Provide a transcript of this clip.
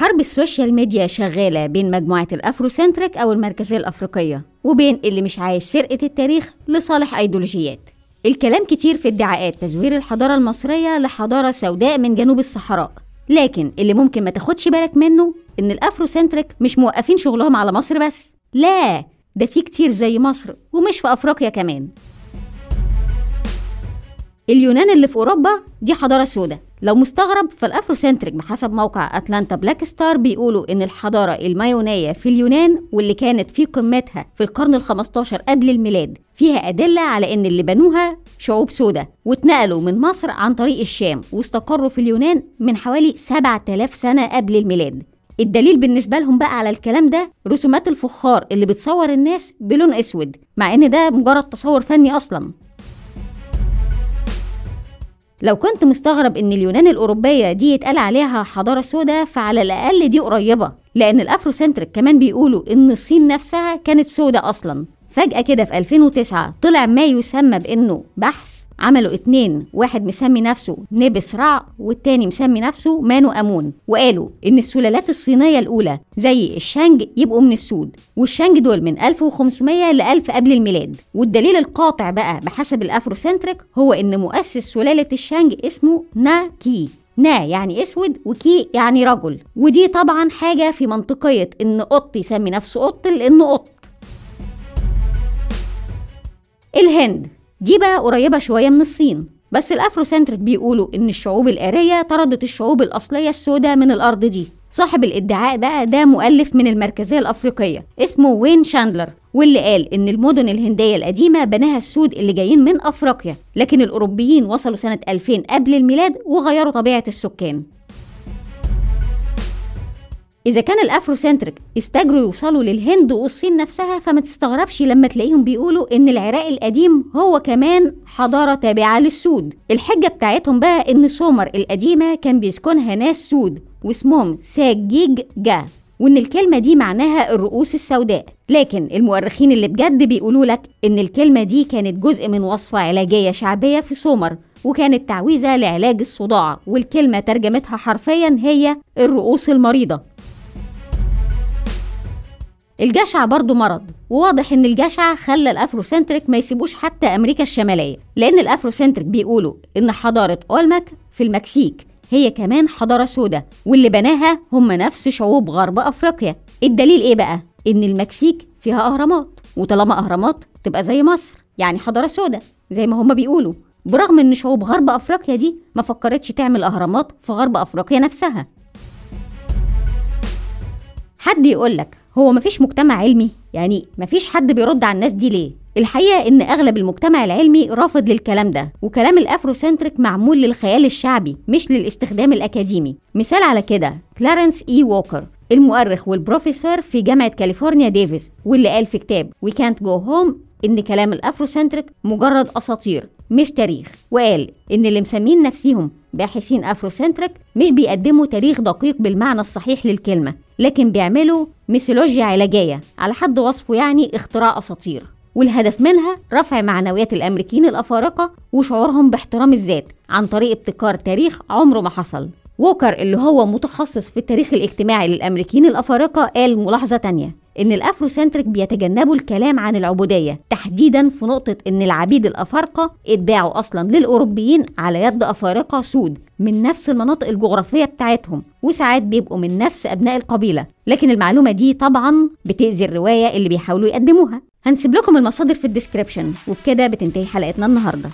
حرب ال social media شغالة بين مجموعة ال Afrocentric أو المركزية الأفريقية وبين اللي مش عايز سرقة التاريخ لصالح أيديولوجيات. الكلام كتير في ادعاءات تزوير الحضارة المصرية لحضارة سوداء من جنوب الصحراء. لكن اللي ممكن ما تاخدش بالك منه إن ال Afrocentric مش موقفين شغلهم على مصر بس. لا ده في كتير زي مصر ومش في أفريقيا كمان. اليونان اللي في أوروبا دي حضارة سوداء. لو مستغرب فال Afrocentric بحسب موقع Atlanta Black Star بيقولوا إن الحضارة المينوية في اليونان واللي كانت في قمتها في القرن ال15 قبل الميلاد فيها أدلة على إن اللي بنوها شعوب سوداء واتنقلوا من مصر عن طريق الشام واستقروا في اليونان من حوالي 7000 سنة قبل الميلاد. الدليل بالنسبة لهم بقى على الكلام ده رسومات الفخار اللي بتصور الناس بلون أسود مع إن ده مجرد تصور فني أصلا. لو كنت مستغرب إن اليونان الأوروبية دي يتقال عليها حضارة سوداء فعلى الأقل دي قريبة لأن ال Afrocentric كمان بيقولوا إن الصين نفسها كانت سوداء أصلا. فجأة كده في 2009 طلع ما يسمى بأنه بحث عملوا اتنين واحد مسمي نفسه نبس رع والتاني مسمي نفسه مانو أمون وقالوا إن السلالات الصينية الأولى زي الشانج يبقوا من السود والشانج دول من 1500 ل 1000 قبل الميلاد. والدليل القاطع بقى بحسب ال Afrocentric هو إن مؤسس سلالة الشانج اسمه نا كي. نا يعني أسود وكي يعني رجل. ودي طبعا حاجة في منطقية إن قط يسمي نفسه قط لأنه قط الهند دي بقى قريبة شوية من الصين. بس ال Afrocentric بيقولوا إن الشعوب الآرية طردت الشعوب الأصلية السوداء من الأرض دي. صاحب الادعاء بقى ده مؤلف من المركزية الأفريقية اسمه وين شاندلر واللي قال إن المدن الهندية القديمة بناها السود اللي جايين من أفريقيا لكن الأوروبيين وصلوا سنة 2000 قبل الميلاد وغيروا طبيعة السكان. إذا كان ال Afrocentric استجروا يوصلوا للهند والصين نفسها فما تستغربش لما تلاقيهم بيقولوا إن العراق القديم هو كمان حضارة تابعة للسود. الحجة بتاعتهم بقى إن سومر القديمة كان بيسكنها ناس سود واسمهم ساجيج جا وإن الكلمة دي معناها الرؤوس السوداء. لكن المؤرخين اللي بجد بيقولوا لك إن الكلمة دي كانت جزء من وصفة علاجية شعبية في سومر وكانت تعويذة لعلاج الصداع والكلمة ترجمتها حرفيا هي الرؤوس المريضة. الجشع برضه مرض وواضح إن الجشع خلى ال Afrocentric ما يسيبوش حتى أمريكا الشمالية لأن ال Afrocentric بيقولوا إن حضارة أولمك في المكسيك هي كمان حضارة سوداء واللي بناها هم نفس شعوب غرب أفريقيا. الدليل إيه بقى؟ إن المكسيك فيها أهرامات وطالما أهرامات تبقى زي مصر يعني حضارة سوداء زي ما هم بيقولوا. برغم إن شعوب غرب أفريقيا دي ما فكرتش تعمل أهرامات في غرب أفريقيا نفسها. حد يقولك هو مفيش مجتمع علمي يعني مفيش حد بيرد على الناس دي ليه؟ الحقيقة إن أغلب المجتمع العلمي رافض للكلام ده وكلام ال Afrocentric معمول للخيال الشعبي مش للاستخدام الأكاديمي. مثال على كده كلارنس إي ووكر المؤرخ والبروفيسور في جامعة كاليفورنيا ديفيس واللي قال في كتاب We Can't Go Home إن كلام ال Afrocentric مجرد أساطير مش تاريخ. وقال إن اللي مسمين نفسيهم باحثين Afrocentric مش بيقدموا تاريخ دقيق بالمعنى الصحيح للكلمة لكن بيعملوا ميثولوجيا علاجية على حد وصفه يعني اختراع أساطير. والهدف منها رفع معنويات الأمريكيين الأفارقة وشعورهم باحترام الذات عن طريق ابتكار تاريخ عمره ما حصل. ووكر اللي هو متخصص في التاريخ الاجتماعي للأمريكيين الأفارقة قال ملاحظة تانية. إن ال Afrocentric بيتجنبوا الكلام عن العبودية تحديدا في نقطة إن العبيد الأفارقة اتباعوا أصلا للأوروبيين على يد أفارقة سود من نفس المناطق الجغرافية بتاعتهم وساعات بيبقوا من نفس أبناء القبيلة. لكن المعلومة دي طبعا بتأذي الرواية اللي بيحاولوا يقدموها. هنسيب لكم المصادر في ال description وبكده بتنتهي حلقتنا النهارده.